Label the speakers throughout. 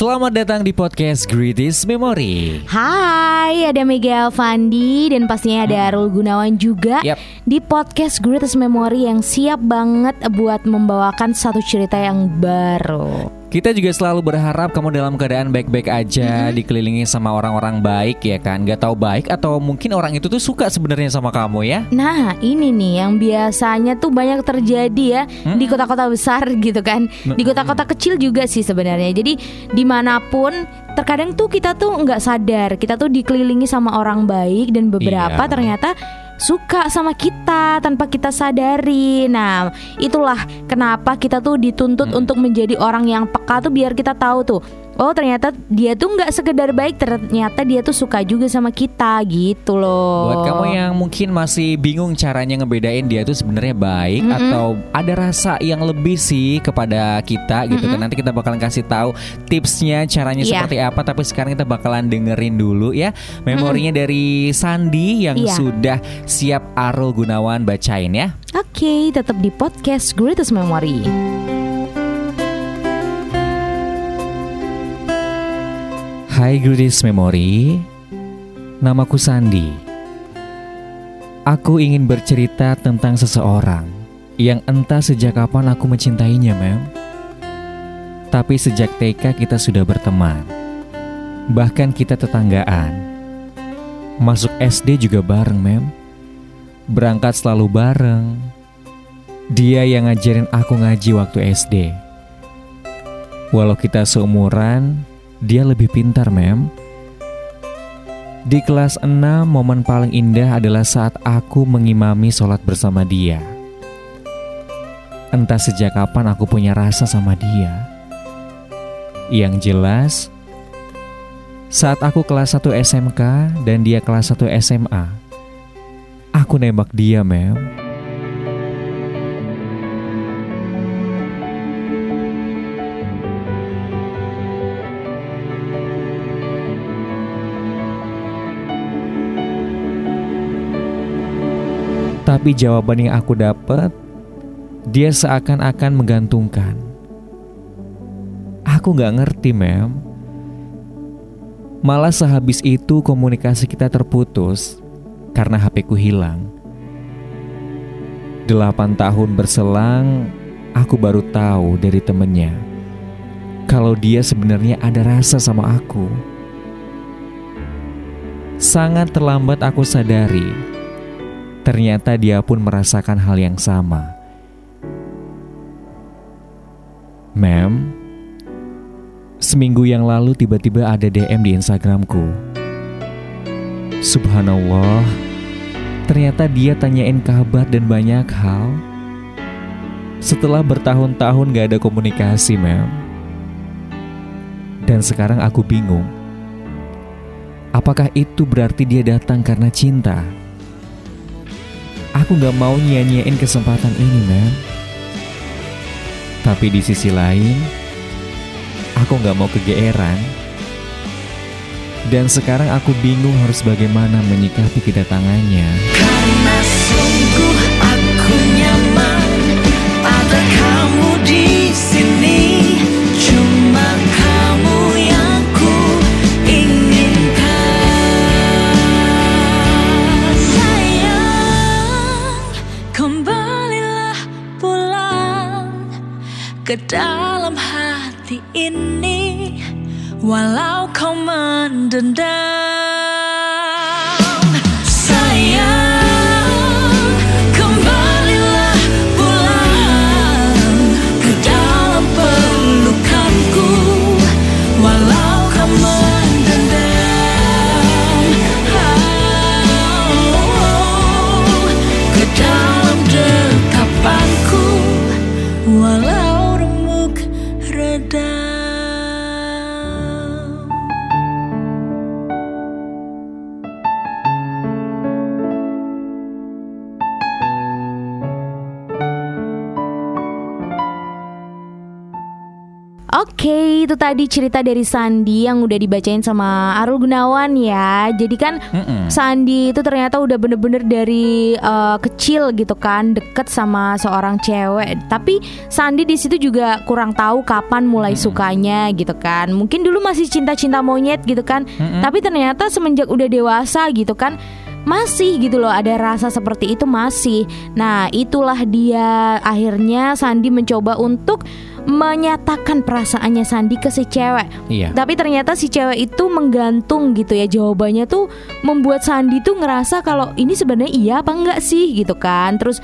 Speaker 1: Selamat datang di podcast Greatest Memory.
Speaker 2: Hai, ada Mega Fandi dan pastinya ada Arul Gunawan juga
Speaker 1: Yap.
Speaker 2: di podcast Greatest Memory yang siap banget buat membawakan satu cerita yang baru.
Speaker 1: Kita juga selalu berharap kamu dalam keadaan baik-baik aja, dikelilingi sama orang-orang baik ya kan. Gak tahu baik atau mungkin orang itu tuh suka sebenarnya sama kamu ya.
Speaker 2: Nah, ini nih yang biasanya tuh banyak terjadi ya di kota-kota besar gitu kan. Di kota-kota kecil juga sih sebenarnya. Jadi di mana pun terkadang tuh kita tuh nggak sadar kita tuh dikelilingi sama orang baik dan beberapa
Speaker 1: Iya.
Speaker 2: ternyata suka sama kita tanpa kita sadari. Nah, itulah kenapa kita tuh dituntut untuk menjadi orang yang peka tuh biar kita tahu tuh. Oh, ternyata dia tuh nggak sekedar baik, ternyata dia tuh suka juga sama kita gitu loh.
Speaker 1: Buat kamu yang mungkin masih bingung caranya ngebedain dia tuh sebenarnya baik atau ada rasa yang lebih sih kepada kita gitu kan. Nanti kita bakalan kasih tahu tipsnya caranya
Speaker 2: Iya.
Speaker 1: seperti apa tapi sekarang kita bakalan dengerin dulu ya memorinya dari Sandi yang
Speaker 2: Iya.
Speaker 1: sudah siap Arul Gunawan bacain ya.
Speaker 2: Oke, tetap di podcast Greatest Memory.
Speaker 1: Hai Greatest Memory Namaku Sandi. Aku ingin bercerita tentang seseorang Yang entah sejak kapan aku mencintainya mem. Tapi sejak TK kita sudah berteman Bahkan kita tetanggaan. Masuk SD juga bareng mem. Berangkat selalu bareng. Dia yang ngajarin aku ngaji waktu SD Walau kita seumuran, dia lebih pintar, Mem. Di kelas 6, momen paling indah adalah saat aku mengimami sholat bersama dia. Entah sejak kapan aku punya rasa sama dia. Yang jelas, saat aku kelas 1 SMK dan dia kelas 1 SMA, aku nembak dia, Mem. Tapi jawaban yang aku dapat, dia seakan-akan menggantungkan. Aku nggak ngerti, mem. Malah sehabis itu komunikasi kita terputus karena HP ku hilang. Delapan tahun berselang, aku baru tahu dari temennya kalau dia sebenarnya ada rasa sama aku. Sangat terlambat aku sadari Ternyata dia pun merasakan hal yang sama. Mem, seminggu yang lalu tiba-tiba ada DM di Instagramku. Subhanallah, ternyata dia tanyain kabar dan banyak hal. Setelah bertahun-tahun gak ada komunikasi, Mem. Dan sekarang aku bingung. Apakah itu berarti dia datang karena cinta? Aku gak mau nyanyiain kesempatan ini, men. Tapi di sisi lain, aku gak mau kegeeran. Dan sekarang aku bingung harus bagaimana menyikapi kedatangannya.
Speaker 3: Karena sungguh ke
Speaker 2: Oke, itu tadi cerita dari Sandi yang udah dibacain sama Arul Gunawan ya. Jadi kan
Speaker 1: Mm-mm.
Speaker 2: Sandi itu ternyata udah bener-bener dari eh, kecil gitu kan deket sama seorang cewek. Tapi Sandi di situ juga kurang tahu kapan mulai sukanya gitu kan. Mungkin dulu masih cinta-cinta monyet gitu kan.
Speaker 1: Mm-mm.
Speaker 2: Tapi ternyata semenjak udah dewasa gitu kan masih gitu loh ada rasa seperti itu masih. Nah, itulah dia akhirnya Sandi mencoba untuk menyatakan perasaannya Sandi ke si cewek.
Speaker 1: Iya.
Speaker 2: Tapi ternyata si cewek itu menggantung gitu ya jawabannya tuh membuat Sandi tuh ngerasa kalau ini sebenarnya iya apa enggak sih gitu kan. Terus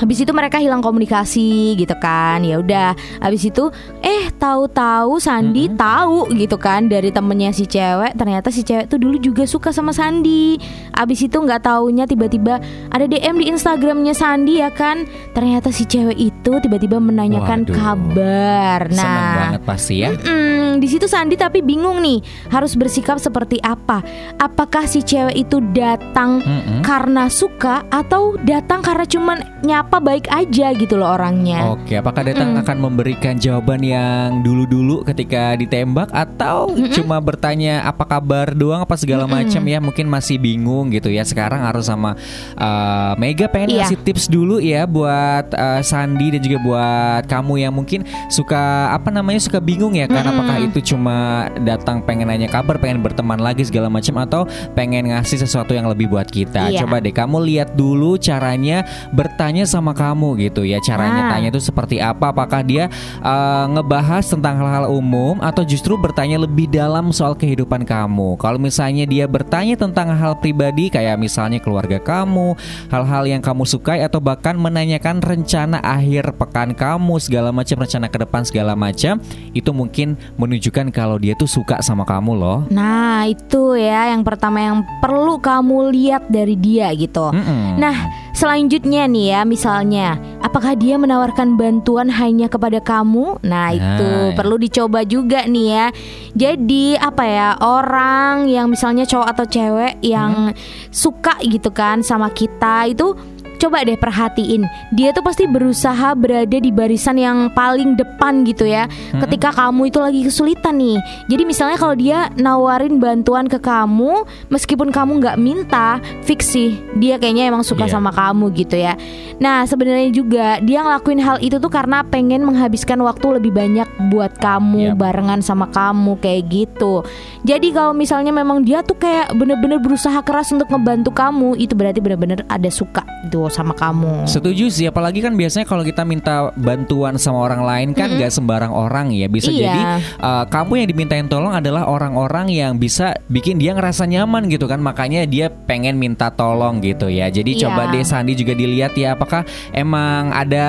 Speaker 2: habis itu mereka hilang komunikasi gitu kan. Ya udah, habis itu eh tahu-tahu Sandi tahu gitu kan dari temennya si cewek ternyata si cewek tuh dulu juga suka sama Sandi. Habis itu nggak taunya tiba-tiba ada DM di Instagramnya Sandi ya kan. Ternyata si cewek itu tiba-tiba menanyakan
Speaker 1: Waduh.
Speaker 2: kabar. Nah,
Speaker 1: Seneng banget pasti ya.
Speaker 2: Mm, di situ Sandi tapi bingung nih harus bersikap seperti apa. Apakah si cewek itu datang
Speaker 1: Mm-mm.
Speaker 2: karena suka atau datang karena cuman nyapa baik aja gitu loh orangnya.
Speaker 1: Oke, apakah datang akan memberikan jawaban yang dulu-dulu ketika ditembak atau cuma bertanya apa kabar doang apa segala macam ya? Mungkin masih bingung gitu ya. Sekarang harus sama uh, Mega pengen
Speaker 2: Iya.
Speaker 1: ngasih tips dulu ya buat uh, Sandi dan juga buat kamu yang mungkin suka apa namanya suka bingung ya kan apakah itu cuma datang pengen nanya kabar, pengen berteman lagi segala macam atau pengen ngasih sesuatu yang lebih buat kita.
Speaker 2: Iya.
Speaker 1: Coba deh kamu lihat dulu caranya bertanya sama kamu gitu ya. Caranya
Speaker 2: Ah.
Speaker 1: tanya itu seperti apa? Apakah dia uh, ngebahas tentang hal-hal umum atau justru bertanya lebih dalam soal kehidupan kamu? Kalau misalnya dia bertanya tentang hal pribadi kayak misalnya keluarga kamu, hal-hal yang kamu sukai atau bahkan menanyakan rencana akhir pekan kamu, segala macam rencana ke depan segala macam, itu mungkin menunjukkan kalau dia tuh suka sama kamu loh.
Speaker 2: Nah, itu ya yang pertama yang perlu kamu lihat dari dia gitu.
Speaker 1: Mm-mm.
Speaker 2: Nah, selanjutnya nih ya, misalnya, apakah dia menawarkan bantuan hanya kepada kamu? Nah, itu
Speaker 1: Nah.
Speaker 2: perlu dicoba juga nih ya. Jadi, apa ya, orang yang misalnya cowok atau cewek yang suka gitu kan sama kita itu coba deh perhatiin dia tuh pasti berusaha berada di barisan yang paling depan gitu ya. Ketika kamu itu lagi kesulitan nih. Jadi misalnya kalau dia nawarin bantuan ke kamu meskipun kamu nggak minta fix sih. Dia kayaknya emang suka
Speaker 1: Iya.
Speaker 2: sama kamu gitu ya. Nah sebenarnya juga dia ngelakuin hal itu tuh karena pengen menghabiskan waktu lebih banyak buat kamu
Speaker 1: Yap.
Speaker 2: barengan sama kamu kayak gitu. Jadi kalau misalnya memang dia tuh kayak bener-bener berusaha keras untuk ngebantu kamu itu berarti bener-bener ada suka. Tuh sama kamu
Speaker 1: Setuju sih, apalagi kan biasanya kalau kita minta bantuan sama orang lain kan nggak sembarang orang ya. Bisa
Speaker 2: Iya.
Speaker 1: jadi uh, kamu yang dimintain tolong adalah orang-orang yang bisa bikin dia ngerasa nyaman gitu kan. Makanya dia pengen minta tolong gitu ya. Jadi
Speaker 2: Iya.
Speaker 1: coba deh Sandi juga dilihat ya apakah emang ada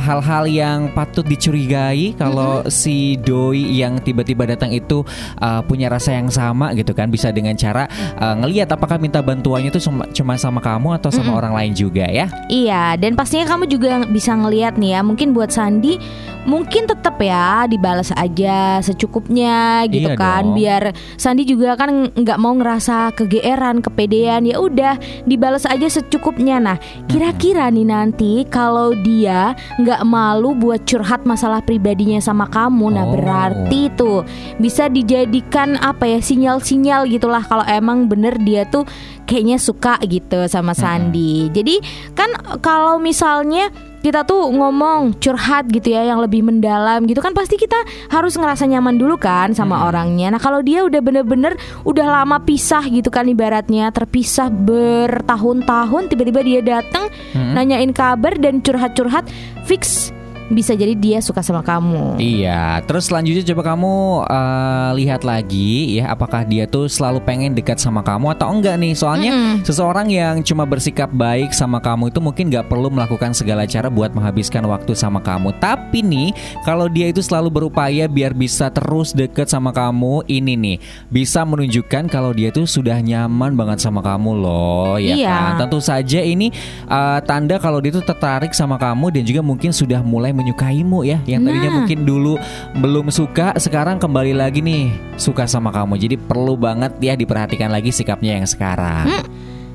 Speaker 1: hal-hal yang patut dicurigai kalau si doi yang tiba-tiba datang itu uh, punya rasa yang sama gitu kan. Bisa dengan cara uh, ngelihat apakah minta bantuannya itu cuma, cuma sama kamu atau sama orang lain juga ya.
Speaker 2: Iya, dan pastinya kamu juga bisa ngelihat nih ya. Mungkin buat Sandi, mungkin tetap ya dibalas aja secukupnya gitu
Speaker 1: Iya
Speaker 2: kan.
Speaker 1: dong.
Speaker 2: Biar Sandi juga kan nggak mau ngerasa kegeeran, kepedean. Ya udah, dibalas aja secukupnya. Nah, kira-kira nih nanti kalau dia nggak malu buat curhat masalah pribadinya sama kamu, nah
Speaker 1: Oh.
Speaker 2: berarti tuh bisa dijadikan apa ya sinyal-sinyal gitulah kalau emang bener dia tuh kayaknya suka gitu sama Sandi. Jadi kan kalau misalnya kita tuh ngomong curhat gitu ya yang lebih mendalam gitu kan pasti kita harus ngerasa nyaman dulu kan sama orangnya. Nah kalau dia udah bener-bener udah lama pisah gitu kan ibaratnya terpisah bertahun-tahun tiba-tiba dia datang nanyain kabar dan curhat-curhat fix bisa jadi dia suka sama kamu.
Speaker 1: Iya, terus selanjutnya coba kamu eh, lihat lagi ya apakah dia tuh selalu pengen dekat sama kamu atau enggak nih. Soalnya
Speaker 2: Mm-mm.
Speaker 1: seseorang yang cuma bersikap baik sama kamu itu mungkin nggak perlu melakukan segala cara buat menghabiskan waktu sama kamu. Tapi nih, kalau dia itu selalu berupaya biar bisa terus deket sama kamu, ini nih bisa menunjukkan kalau dia tuh sudah nyaman banget sama kamu loh, ya
Speaker 2: Iya.
Speaker 1: kan? Tentu saja ini uh, tanda kalau dia tuh tertarik sama kamu dan juga mungkin sudah mulai menyukaimu ya. Yang tadinya
Speaker 2: Nah.
Speaker 1: mungkin dulu belum suka, sekarang kembali lagi nih suka sama kamu. Jadi perlu banget ya diperhatikan lagi sikapnya yang sekarang.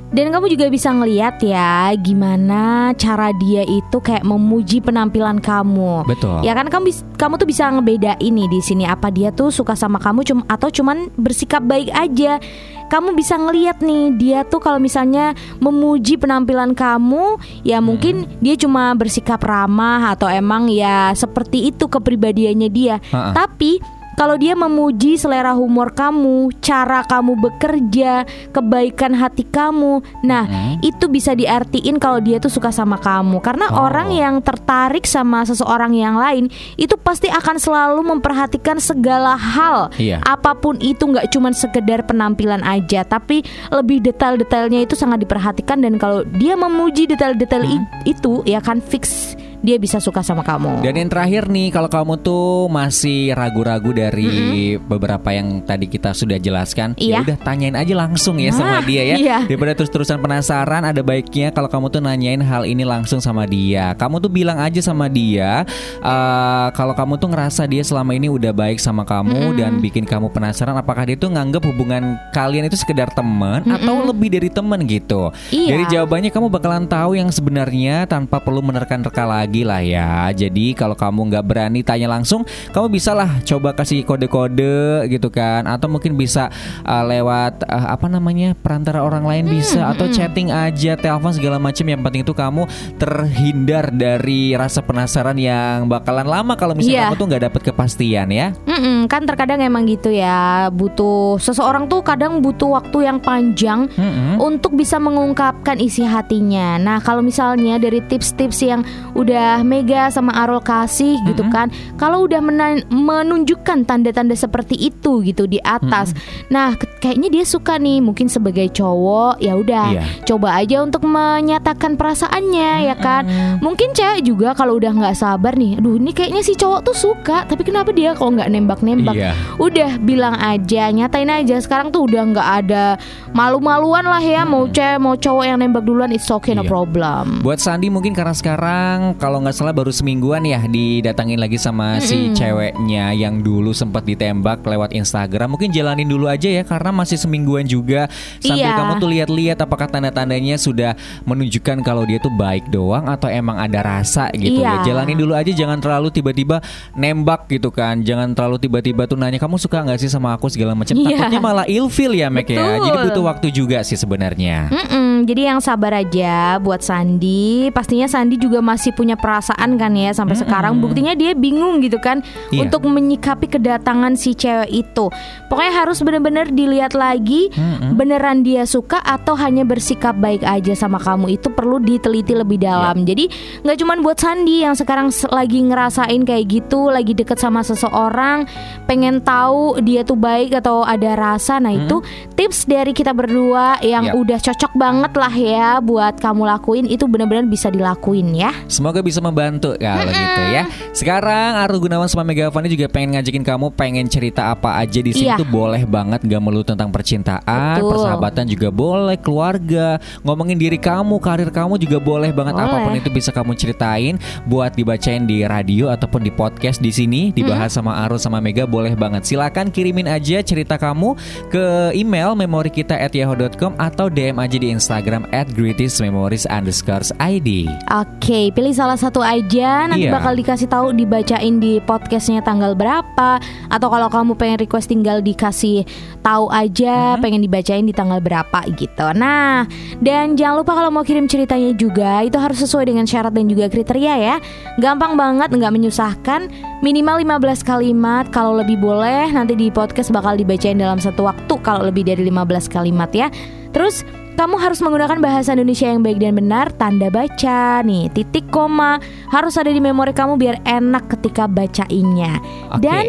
Speaker 2: Dan kamu juga bisa ngeliat ya gimana cara dia itu kayak memuji penampilan kamu.
Speaker 1: Betul.
Speaker 2: Ya kan kamu kamu tuh bisa ngebedain nih di sini apa dia tuh suka sama kamu cum atau cuman bersikap baik aja. Kamu bisa ngeliat nih dia tuh kalau misalnya memuji penampilan kamu ya mungkin dia cuma bersikap ramah atau emang ya seperti itu kepribadiannya dia.
Speaker 1: Ha-ha.
Speaker 2: Tapi kalau dia memuji selera humor kamu, cara kamu bekerja, kebaikan hati kamu, nah
Speaker 1: Hmm.
Speaker 2: itu bisa diartiin kalau dia tuh suka sama kamu. Karena
Speaker 1: Oh.
Speaker 2: orang yang tertarik sama seseorang yang lain itu pasti akan selalu memperhatikan segala hal.
Speaker 1: Iya.
Speaker 2: Apa pun itu nggak cuman sekedar penampilan aja, tapi lebih detail-detailnya itu sangat diperhatikan dan kalau dia memuji detail-detail
Speaker 1: Hmm.
Speaker 2: itu ya kan fix dia bisa suka sama kamu.
Speaker 1: Dan yang terakhir nih, kalau kamu tuh masih ragu-ragu dari beberapa yang tadi kita sudah jelaskan, ya
Speaker 2: Iya.
Speaker 1: udah tanyain aja langsung ya sama
Speaker 2: Nah,
Speaker 1: dia ya.
Speaker 2: iya.
Speaker 1: Daripada terus-terusan penasaran, ada baiknya kalau kamu tuh nanyain hal ini langsung sama dia. Kamu tuh bilang aja sama dia, eh, kalau kamu tuh ngerasa dia selama ini udah baik sama kamu dan bikin kamu penasaran, apakah dia tuh nganggep hubungan kalian itu sekedar teman atau lebih dari teman gitu.
Speaker 2: Iya.
Speaker 1: Dari jawabannya kamu bakalan tahu yang sebenarnya tanpa perlu menerka-nerka lagi lah ya. Jadi kalau kamu nggak berani tanya langsung, kamu bisa lah coba kasih kode-kode gitu kan, atau mungkin bisa uh, lewat uh, apa namanya perantara orang lain
Speaker 2: Hmm,
Speaker 1: bisa, atau chatting aja, telepon segala macam. Yang penting itu kamu terhindar dari rasa penasaran yang bakalan lama kalau misalnya
Speaker 2: Iya.
Speaker 1: kamu tuh nggak dapet kepastian ya.
Speaker 2: Mm-mm, kan terkadang emang gitu ya butuh seseorang tuh kadang butuh waktu yang panjang
Speaker 1: Mm-mm.
Speaker 2: untuk bisa mengungkapkan isi hatinya. Nah kalau misalnya dari tips-tips yang udah Mega sama Arul kasih gitu kan, kalau udah menunjukkan tanda-tanda seperti itu gitu di atas, nah ke- kayaknya dia suka nih mungkin sebagai cowok ya udah
Speaker 1: Iya.
Speaker 2: coba aja untuk menyatakan perasaannya ya kan. Mungkin cewek juga kalau udah nggak sabar nih, aduh ini kayaknya si cowok tuh suka, tapi kenapa dia kok nggak nembak-nembak?
Speaker 1: Iya.
Speaker 2: Udah bilang aja, nyatain aja. Sekarang tuh udah nggak ada malu-maluan lah ya, mau cewek mau cowok yang nembak duluan, it's okay no
Speaker 1: Iya.
Speaker 2: problem.
Speaker 1: Buat Sandi mungkin karena sekarang kalau nggak salah baru semingguan ya didatangin lagi sama si ceweknya yang dulu sempat ditembak lewat Instagram. Mungkin jalanin dulu aja ya karena masih semingguan juga sambil
Speaker 2: Iya.
Speaker 1: kamu tuh lihat-lihat apakah tanda-tandanya sudah menunjukkan kalau dia tuh baik doang atau emang ada rasa gitu ya.
Speaker 2: Iya.
Speaker 1: Jalanin dulu aja jangan terlalu tiba-tiba nembak gitu kan. Jangan terlalu tiba-tiba tuh nanya kamu suka nggak sih sama aku segala macam.
Speaker 2: Iya.
Speaker 1: Takutnya malah ilfil ya Mek ya. Jadi butuh waktu juga sih sebenarnya.
Speaker 2: Mm-mm, jadi yang sabar aja buat Sandi. Pastinya Sandi juga masih punya perasaan kan ya sampai sekarang. Buktinya dia bingung gitu kan
Speaker 1: Iya.
Speaker 2: untuk menyikapi kedatangan si cewek itu. Pokoknya harus benar-benar dilihat lagi beneran dia suka atau hanya bersikap baik aja sama kamu itu perlu diteliti lebih dalam. Jadi nggak cuma buat Sandi yang sekarang se- lagi ngerasain kayak gitu, lagi deket sama seseorang, pengen tahu dia tuh baik atau ada rasa. Nah itu tips dari kita berdua yang
Speaker 1: Yap.
Speaker 2: udah cocok banget lah ya buat kamu lakuin itu benar-benar bisa dilakuin ya.
Speaker 1: Semoga bisa membantu kalau gitu ya. Sekarang Arul Gunawan sama Mega Fani juga pengen ngajakin kamu pengen cerita apa aja di sini
Speaker 2: Iya.
Speaker 1: tuh boleh banget gak melulu tentang percintaan,
Speaker 2: Betul.
Speaker 1: persahabatan juga boleh, keluarga, ngomongin diri kamu, karir kamu juga boleh banget
Speaker 2: Boleh.
Speaker 1: apa pun itu bisa kamu ceritain buat dibacain di radio ataupun di podcast di sini dibahas sama Arul sama Mega boleh banget. Silakan kirimin aja cerita kamu ke email memori kita at yahoo.com atau DM aja di Instagram at greatestmemories underscore ID.
Speaker 2: Oke, pilih salah satu aja. Nanti
Speaker 1: Iya.
Speaker 2: bakal dikasih tahu dibacain di podcastnya tanggal berapa. Atau kalau kamu pengen request tinggal dikasih tahu aja, pengen dibacain di tanggal berapa gitu. Nah, dan jangan lupa kalau mau kirim ceritanya juga itu harus sesuai dengan syarat dan juga kriteria ya. Gampang banget, nggak menyusahkan. Minimal 15 kalimat. Kalau lebih boleh nanti di podcast bakal dibacain dalam satu waktu. Kalau lebih dari 15 kalimat ya. Terus kamu harus menggunakan bahasa Indonesia yang baik dan benar, tanda baca nih, titik koma harus ada di memori kamu biar enak ketika bacainnya.
Speaker 1: Oke.
Speaker 2: Dan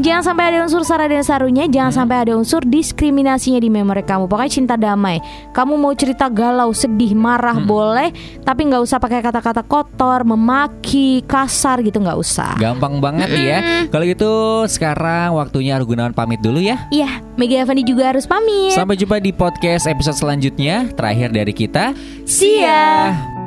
Speaker 2: jangan sampai ada unsur sara dan sarunya, jangan sampai ada unsur diskriminasinya di memori kamu. Pokoknya cinta damai. Kamu mau cerita galau, sedih, marah boleh, tapi nggak usah pakai kata-kata kotor, memaki, kasar gitu nggak usah.
Speaker 1: Gampang banget ya. Kalau gitu sekarang waktunya Arul Gunawan pamit dulu ya.
Speaker 2: Iya, Mega Evani juga harus pamit.
Speaker 1: Sampai jumpa di podcast episode selanjutnya. Terakhir dari kita.
Speaker 2: See ya.